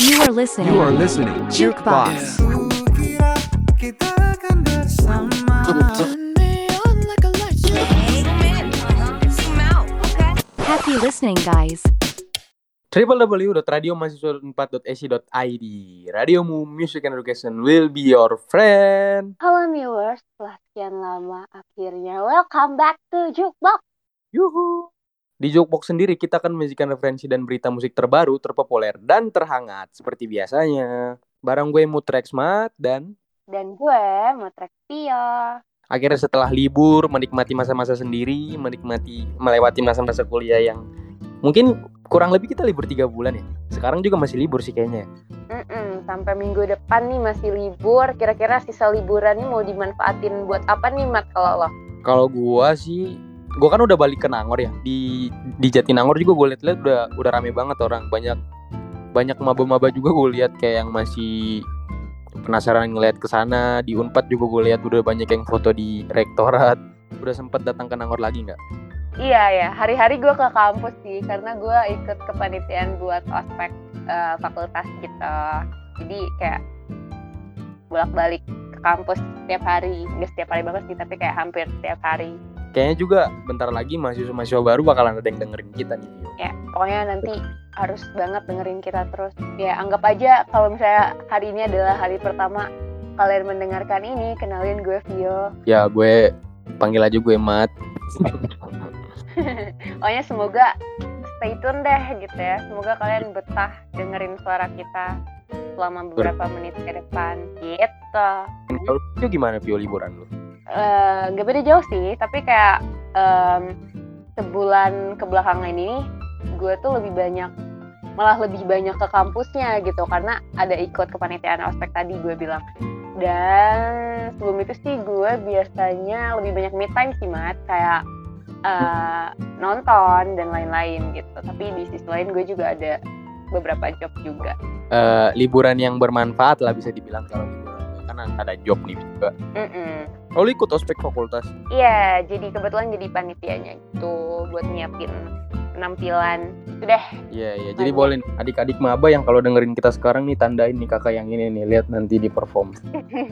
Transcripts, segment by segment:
You are listening. You are listening Jukebox. Kukira kita akan bersama Happy listening, guys. www.radiomahasiswa4.ac.id Radiomu Music and Education will be your friend. Halo viewers, setelah sekian lama akhirnya welcome back to Jukebox. Yuhu. Di Jukebox sendiri kita akan menyajikan referensi dan berita musik terbaru, terpopuler, dan terhangat seperti biasanya. Barang gue Mutrex Mat dan Dan gue Motrek Tio. akhirnya setelah libur menikmati masa-masa sendiri, menikmati melewati masa-masa kuliah yang mungkin kurang lebih kita libur tiga bulan ya. Sekarang juga masih libur sih kayaknya. Mm-mm, sampai minggu depan nih masih libur. Kira-kira sisa liburan nih mau dimanfaatin buat apa nih Mat kalau lo? Kalau gua sih, gua kan udah balik ke Nangor ya. Di di Jatinangor juga gue liat-liat udah udah rame banget orang. Banyak banyak maba-maba juga gue lihat kayak yang masih penasaran ngeliat ke sana. Di Unpad juga gue lihat udah banyak yang foto di rektorat. Udah sempet datang ke Nangor lagi nggak? Iya ya, hari-hari gue ke kampus sih karena gue ikut kepanitiaan buat ospek eh, fakultas gitu. Jadi kayak bolak-balik ke kampus setiap hari. Nggak setiap hari banget sih, tapi kayak hampir setiap hari. Kayaknya juga bentar lagi mahasiswa-mahasiswa baru bakalan ada yang dengerin kita nih. Ya pokoknya nanti harus banget dengerin kita terus ya anggap aja kalau misalnya hari ini adalah hari pertama kalian mendengarkan ini kenalin gue Vio Ya gue panggil aja gue Mat. pokoknya semoga stay tune deh gitu ya semoga kalian betah dengerin suara kita selama beberapa menit ke depan gitu Kalau gimana Vio liburan lu? Eh, nggak beda jauh sih tapi kayak em, sebulan kebelakangan ini gue tuh lebih banyak malah lebih banyak ke kampusnya gitu karena ada ikut kepanitiaan ospek tadi gue bilang. Dan sebelum itu sih gue biasanya lebih banyak me time sih mat kayak eh, nonton dan lain-lain gitu. Tapi di sisi lain gue juga ada beberapa job juga. Eh, liburan yang bermanfaat lah bisa dibilang kalau liburan ada job nih juga. Mm-mm. Oh, lu ikut ospek fakultas. Iya, jadi kebetulan jadi panitianya gitu buat nyiapin penampilan. Sudah, Iya iya. Jadi boleh adik-adik maba yang kalau dengerin kita sekarang nih tandain nih kakak yang ini nih lihat nanti di perform.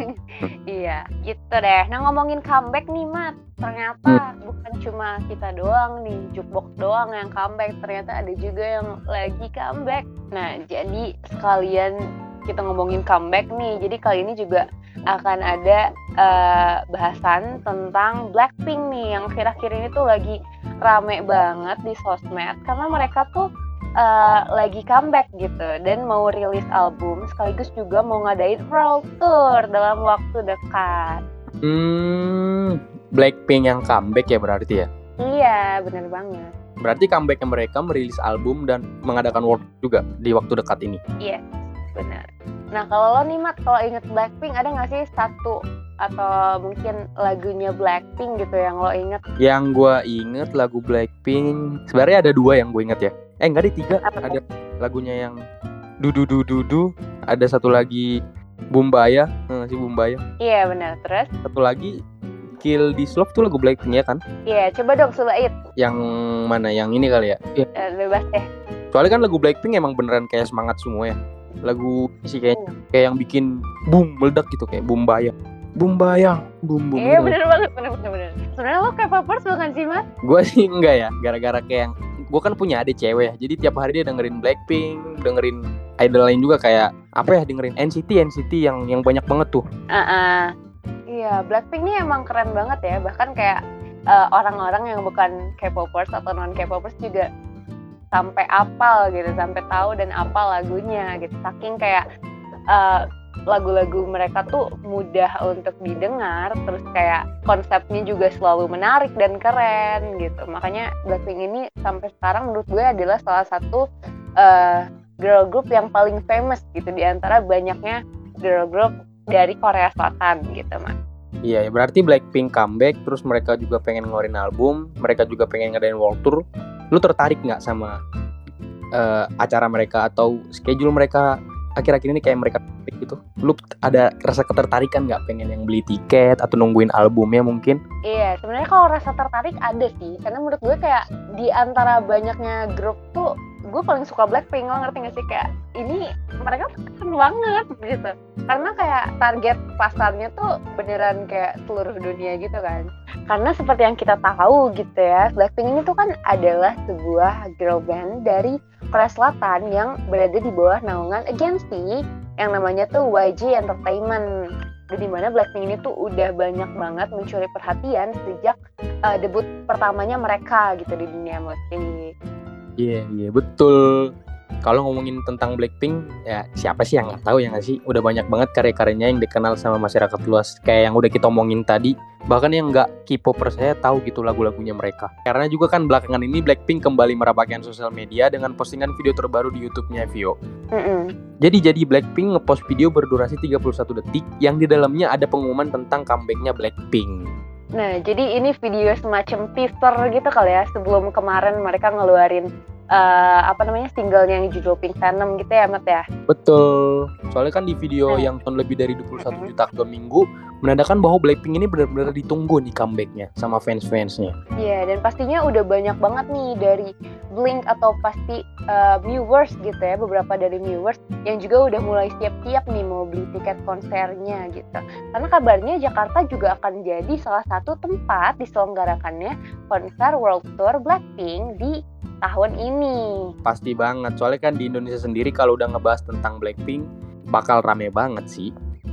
iya, gitu deh. Nah ngomongin comeback nih, Mat. Ternyata bukan cuma kita doang nih, jukebox doang yang comeback. Ternyata ada juga yang lagi comeback. Nah, jadi sekalian kita ngomongin comeback nih. Jadi kali ini juga akan ada eh, bahasan tentang Blackpink nih yang akhir-akhir ini tuh lagi rame banget di sosmed karena mereka tuh eh, lagi comeback gitu dan mau rilis album sekaligus juga mau ngadain world tour dalam waktu dekat. Hmm, Blackpink yang comeback ya berarti ya. Iya, bener banget. Berarti comebacknya mereka merilis album dan mengadakan world juga di waktu dekat ini. Iya, bener. Nah kalau lo nih Mat, kalau inget Blackpink ada nggak sih satu atau mungkin lagunya Blackpink gitu yang lo inget? Yang gua inget lagu Blackpink sebenarnya ada dua yang gue inget ya. Eh enggak ada tiga. Apa? Ada lagunya yang du du du du du. Ada satu lagi Bumbaya, eh, si Bumbaya. Iya bener. Terus? Satu lagi Kill This Love tuh lagu Blackpink ya kan? Iya, coba dong Sulait. Yang mana? Yang ini kali ya? Eh, bebas deh. Soalnya kan lagu Blackpink emang beneran kayak semangat semua ya. Lagu sih kayak Hmm. kayak yang bikin boom meledak gitu kayak Bumbaya. Bumbaya, boom boom. Iya gitu. bener banget, bener bener bener. Sebenarnya lo kayak popers bukan sih Mat? Gue sih enggak ya, gara-gara kayak yang gue kan punya adik cewek ya, jadi tiap hari dia dengerin Blackpink, dengerin idol lain juga kayak apa ya dengerin NCT NCT yang yang banyak banget tuh. Ah, Iya, Blackpink ini emang keren banget ya. Bahkan kayak eh, orang-orang yang bukan K-popers atau non K-popers juga sampai apal gitu, sampai tahu dan apal lagunya gitu. Saking kayak eh, lagu-lagu mereka tuh mudah untuk didengar, terus kayak konsepnya juga selalu menarik dan keren gitu. Makanya Blackpink ini sampai sekarang menurut gue adalah salah satu eh, girl group yang paling famous gitu di antara banyaknya girl group dari Korea Selatan gitu mas. Iya, ya berarti Blackpink comeback, terus mereka juga pengen ngeluarin album, mereka juga pengen ngadain world tour. Lu tertarik nggak sama eh, acara mereka atau schedule mereka akhir-akhir ini kayak mereka gitu? Lu ada rasa ketertarikan nggak pengen yang beli tiket atau nungguin albumnya mungkin? Iya, sebenarnya kalau rasa tertarik ada sih, karena menurut gue kayak di antara banyaknya grup tuh gue paling suka Blackpink lo ngerti gak sih? Kayak ini mereka keren banget gitu. Karena kayak target pasarnya tuh beneran kayak seluruh dunia gitu kan. Karena seperti yang kita tahu gitu ya Blackpink ini tuh kan adalah sebuah girl band dari Korea Selatan yang berada di bawah naungan agensi yang namanya tuh YG Entertainment. Dan di mana Blackpink ini tuh udah banyak banget mencuri perhatian sejak uh, debut pertamanya mereka gitu di dunia musik Iya, iya betul. Kalau ngomongin tentang Blackpink, ya siapa sih yang nggak tahu ya nggak sih? Udah banyak banget karya-karyanya yang dikenal sama masyarakat luas. Kayak yang udah kita omongin tadi, bahkan yang nggak K-popers saya tahu gitu lagu-lagunya mereka. Karena juga kan belakangan ini Blackpink kembali merapatkan sosial media dengan postingan video terbaru di YouTube-nya Vio. Jadi jadi Blackpink ngepost video berdurasi 31 detik yang di dalamnya ada pengumuman tentang comebacknya Blackpink. Nah, jadi ini video semacam teaser gitu kali ya sebelum kemarin mereka ngeluarin eh, apa namanya singlenya yang judul Pink Venom gitu ya, Mat ya. Betul. Soalnya kan di video Nah. yang tahun lebih dari 21 Mhm. juta dua minggu menandakan bahwa Blackpink ini benar-benar ditunggu nih comebacknya sama fans-fansnya. Iya, dan pastinya udah banyak banget nih dari Blink atau pasti eh, viewers gitu ya, beberapa dari viewers yang juga udah mulai siap-siap nih mau beli tiket konsernya gitu. Karena kabarnya Jakarta juga akan jadi salah satu tempat diselenggarakannya konser World Tour Blackpink di tahun ini. Pasti banget. Soalnya kan di Indonesia sendiri kalau udah ngebahas tentang Blackpink bakal rame banget sih.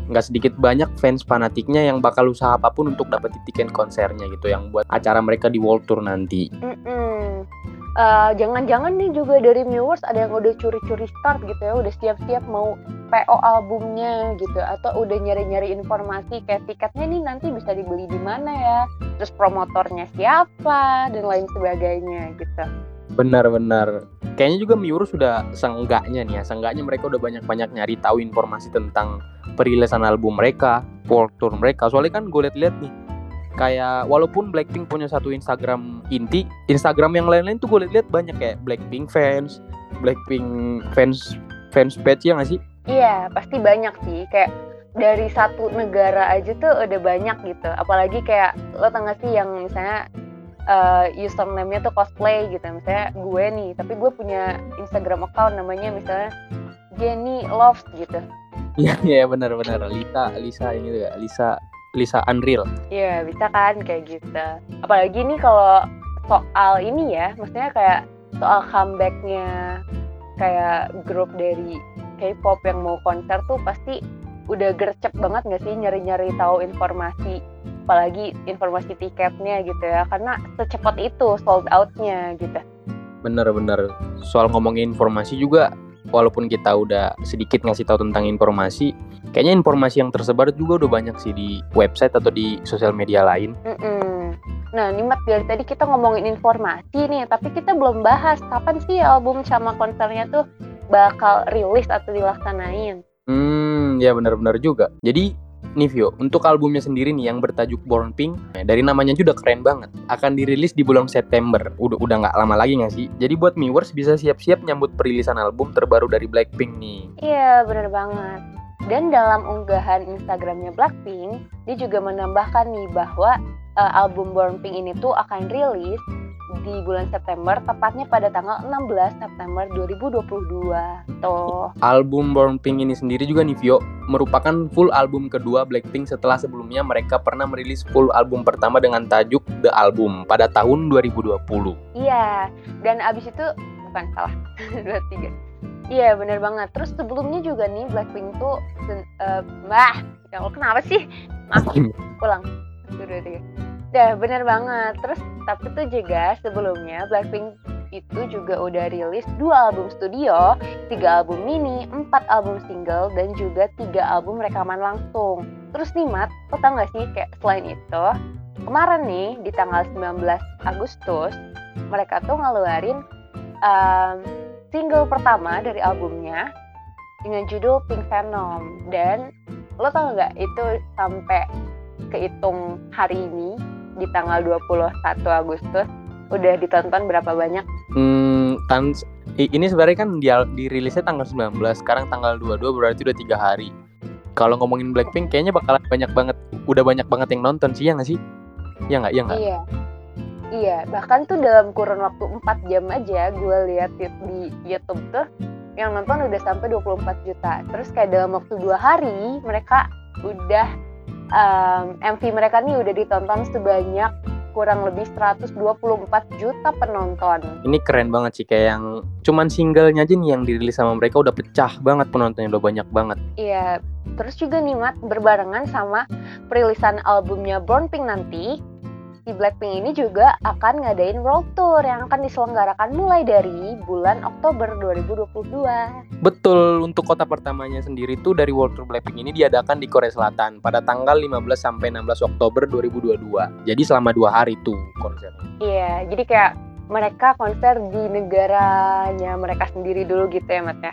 Nggak sedikit banyak fans fanatiknya yang bakal usaha apa pun untuk dapetin tiket konsernya gitu yang buat acara mereka di World Tour nanti. Mm-mm. Eh, jangan-jangan nih juga dari viewers ada yang udah curi-curi start gitu ya, udah siap-siap mau PO albumnya gitu, atau udah nyari-nyari informasi kayak tiketnya nih nanti bisa dibeli di mana ya, terus promotornya siapa dan lain sebagainya gitu. Benar-benar. Kayaknya juga Miurus sudah seenggaknya nih ya, seenggaknya mereka udah banyak-banyak nyari tahu informasi tentang perilisan album mereka, world tour mereka. Soalnya kan gue liat-liat nih, kayak walaupun Blackpink punya satu Instagram inti, Instagram yang lain-lain tuh gue liat-liat banyak kayak Blackpink fans, Blackpink fans fans page ya sih? Iya, pasti banyak sih. Kayak dari satu negara aja tuh udah banyak gitu. Apalagi kayak lo tau gak sih yang misalnya eh, username-nya tuh cosplay gitu. Misalnya gue nih, tapi gue punya Instagram account namanya misalnya Jenny Loves gitu. Iya iya benar-benar Lisa Lisa ini juga Lisa Lisa Unreal. Iya, bisa kan kayak gitu. Apalagi nih kalau soal ini ya, maksudnya kayak soal comebacknya kayak grup dari K-pop yang mau konser tuh pasti udah gercep banget gak sih nyari-nyari tahu informasi apalagi informasi tiketnya gitu ya karena secepat itu sold outnya gitu Bener-bener soal ngomongin informasi juga walaupun kita udah sedikit ngasih tahu tentang informasi, kayaknya informasi yang tersebar juga udah banyak sih di website atau di sosial media lain. Mm-mm. Nah, nih Mat, dari tadi kita ngomongin informasi nih, tapi kita belum bahas kapan sih album sama konsernya tuh bakal rilis atau dilaksanain. Ya benar-benar juga. Jadi Nivio, untuk albumnya sendiri nih yang bertajuk Born Pink, dari namanya udah keren banget. Akan dirilis di bulan September. Udah udah nggak lama lagi nggak sih? Jadi buat viewers bisa siap-siap nyambut perilisan album terbaru dari Blackpink nih. Iya, bener banget. Dan dalam unggahan Instagramnya Blackpink, dia juga menambahkan nih bahwa eh, album Born Pink ini tuh akan rilis di bulan September, tepatnya pada tanggal 16 September 2022. Tuh. Album Born Pink ini sendiri juga nih Vio merupakan full album kedua Blackpink setelah sebelumnya mereka pernah merilis full album pertama dengan tajuk The Album pada tahun 2020. Iya, dan abis itu bukan salah dua tiga. Iya bener banget. Terus sebelumnya juga nih Blackpink tuh, sen- eh, bah, ya Allah kenapa sih? Maaf, ulang. Satu, dua, tiga. Dah bener banget. Terus tapi tuh juga sebelumnya Blackpink itu juga udah rilis dua album studio, tiga album mini, empat album single, dan juga tiga album rekaman langsung. Terus nih Mat, lo tau gak sih kayak selain itu, kemarin nih di tanggal 19 Agustus, mereka tuh ngeluarin um, single pertama dari albumnya dengan judul Pink Venom dan lo tau nggak itu sampai kehitung hari ini di tanggal 21 Agustus udah ditonton berapa banyak? Hmm, i- ini sebenarnya kan dia dirilisnya tanggal 19, sekarang tanggal 22 berarti udah tiga hari. Kalau ngomongin Blackpink kayaknya bakalan banyak banget, udah banyak banget yang nonton sih ya nggak sih? Ya nggak, ya nggak. Iya. Iya, bahkan tuh dalam kurun waktu 4 jam aja gue lihat di, di YouTube tuh yang nonton udah sampai 24 juta. Terus kayak dalam waktu dua hari mereka udah um, MV mereka nih udah ditonton sebanyak kurang lebih 124 juta penonton. Ini keren banget sih kayak yang cuman singlenya aja nih yang dirilis sama mereka udah pecah banget penontonnya udah banyak banget. Iya, terus juga nih Mat, berbarengan sama perilisan albumnya Born Pink nanti, si Blackpink ini juga akan ngadain world tour yang akan diselenggarakan mulai dari bulan Oktober 2022. Betul, untuk kota pertamanya sendiri tuh dari World Tour Blackpink ini diadakan di Korea Selatan pada tanggal 15 sampai 16 Oktober 2022. Jadi selama dua hari tuh konsernya. Iya, jadi kayak mereka konser di negaranya mereka sendiri dulu gitu ya, Mat ya.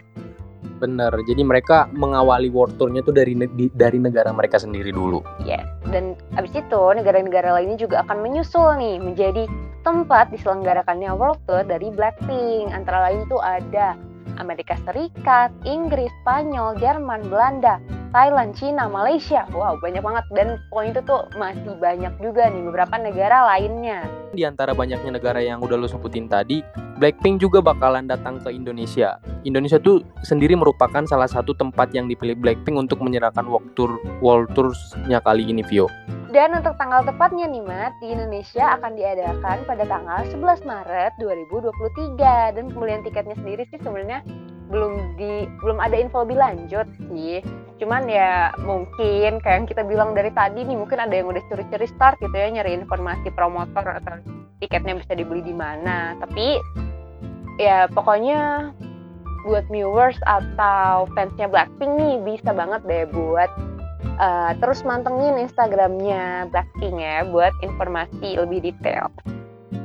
Bener, jadi mereka mengawali World Tour-nya tuh dari ne- dari negara mereka sendiri dulu. Iya, dan abis itu negara-negara lainnya juga akan menyusul nih menjadi tempat diselenggarakannya World Tour dari Blackpink. Antara lain tuh ada Amerika Serikat, Inggris, Spanyol, Jerman, Belanda, Thailand, Cina, Malaysia. Wow, banyak banget. Dan pokoknya itu tuh masih banyak juga nih beberapa negara lainnya. Di antara banyaknya negara yang udah lo sebutin tadi, Blackpink juga bakalan datang ke Indonesia. Indonesia tuh sendiri merupakan salah satu tempat yang dipilih Blackpink untuk menyerahkan World Tour World Tours-nya kali ini, Vio. Dan untuk tanggal tepatnya nih Mat, di Indonesia akan diadakan pada tanggal 11 Maret 2023 dan pembelian tiketnya sendiri sih sebenarnya belum di belum ada info lebih lanjut sih. Cuman ya mungkin kayak yang kita bilang dari tadi nih mungkin ada yang udah curi-curi start gitu ya nyari informasi promotor atau tiketnya bisa dibeli di mana. Tapi ya pokoknya buat viewers atau fansnya Blackpink nih bisa banget deh buat uh, terus mantengin Instagramnya Blackpink ya buat informasi lebih detail.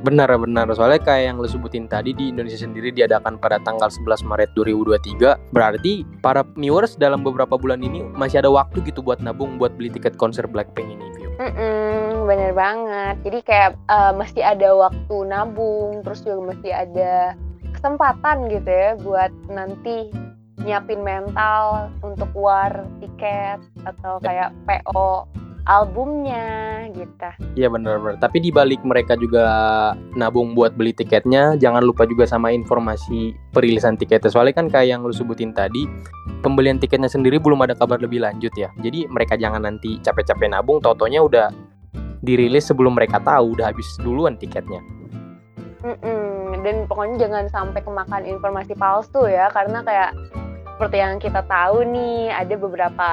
Benar, benar. Soalnya kayak yang lo sebutin tadi di Indonesia sendiri diadakan pada tanggal 11 Maret 2023. Berarti para viewers dalam beberapa bulan ini masih ada waktu gitu buat nabung buat beli tiket konser Blackpink ini, Vio. Mm-mm, bener banget. Jadi kayak uh, masih ada waktu nabung, terus juga masih ada kesempatan gitu ya buat nanti nyiapin mental untuk war tiket atau kayak PO albumnya gitu. Iya benar-benar. Tapi di balik mereka juga nabung buat beli tiketnya, jangan lupa juga sama informasi perilisan tiketnya. Soalnya kan kayak yang lu sebutin tadi, pembelian tiketnya sendiri belum ada kabar lebih lanjut ya. Jadi mereka jangan nanti capek-capek nabung, totonya udah dirilis sebelum mereka tahu udah habis duluan tiketnya. Dan pokoknya jangan sampai kemakan informasi palsu ya, karena kayak seperti yang kita tahu nih ada beberapa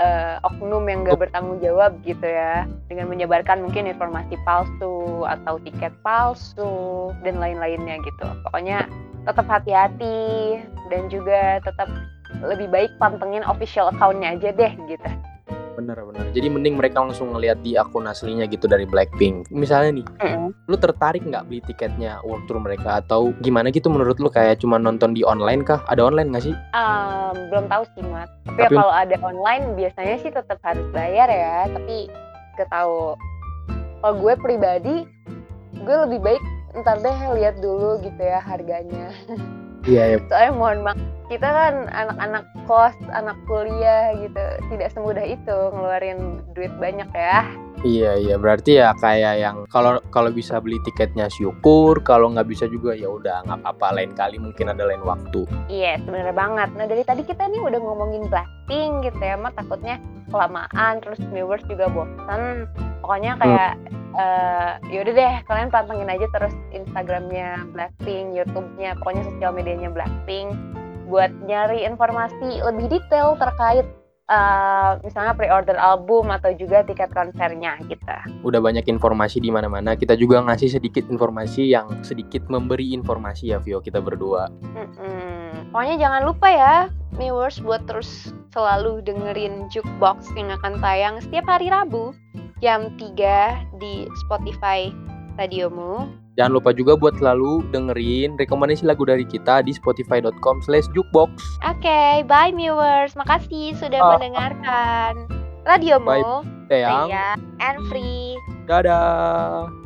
uh, oknum yang gak bertanggung jawab gitu ya dengan menyebarkan mungkin informasi palsu atau tiket palsu dan lain-lainnya gitu. Pokoknya tetap hati-hati dan juga tetap lebih baik pantengin official accountnya aja deh gitu Bener-bener. Jadi mending mereka langsung ngeliat di akun aslinya gitu dari Blackpink. Misalnya nih, lu tertarik nggak beli tiketnya World Tour mereka atau gimana gitu menurut lu kayak cuma nonton di online kah? Ada online nggak sih? Um, belum tahu sih mat tapi, ya Tapi- kalau ada online biasanya sih tetap harus bayar ya tapi gak tahu kalau gue pribadi gue lebih baik ntar deh lihat dulu gitu ya harganya Iya, ya. soalnya mohon maaf kita kan anak-anak kos anak kuliah gitu tidak semudah itu ngeluarin duit banyak ya Iya iya berarti ya kayak yang kalau kalau bisa beli tiketnya syukur kalau nggak bisa juga ya udah nggak apa-apa lain kali mungkin ada lain waktu. Iya, sebenarnya banget. Nah, dari tadi kita nih udah ngomongin Blackpink gitu ya, mah takutnya kelamaan terus viewers juga bosan. Pokoknya kayak eh yaudah deh, kalian pantengin aja terus Instagramnya Blackpink, YouTube-nya, pokoknya sosial medianya Blackpink buat nyari informasi lebih detail terkait eh, misalnya pre-order album atau juga tiket konsernya gitu. Udah banyak informasi di mana-mana. Kita juga ngasih sedikit informasi yang sedikit memberi informasi ya Vio kita berdua. Mm-mm. Pokoknya jangan lupa ya, viewers buat terus selalu dengerin Jukebox yang akan tayang setiap hari Rabu jam 3 di Spotify radiomu. Jangan lupa juga buat selalu dengerin rekomendasi lagu dari kita di spotify.com slash jukebox. Oke, bye viewers. Makasih sudah Ah. mendengarkan radiomu. Eyang, Saya and free. dadah.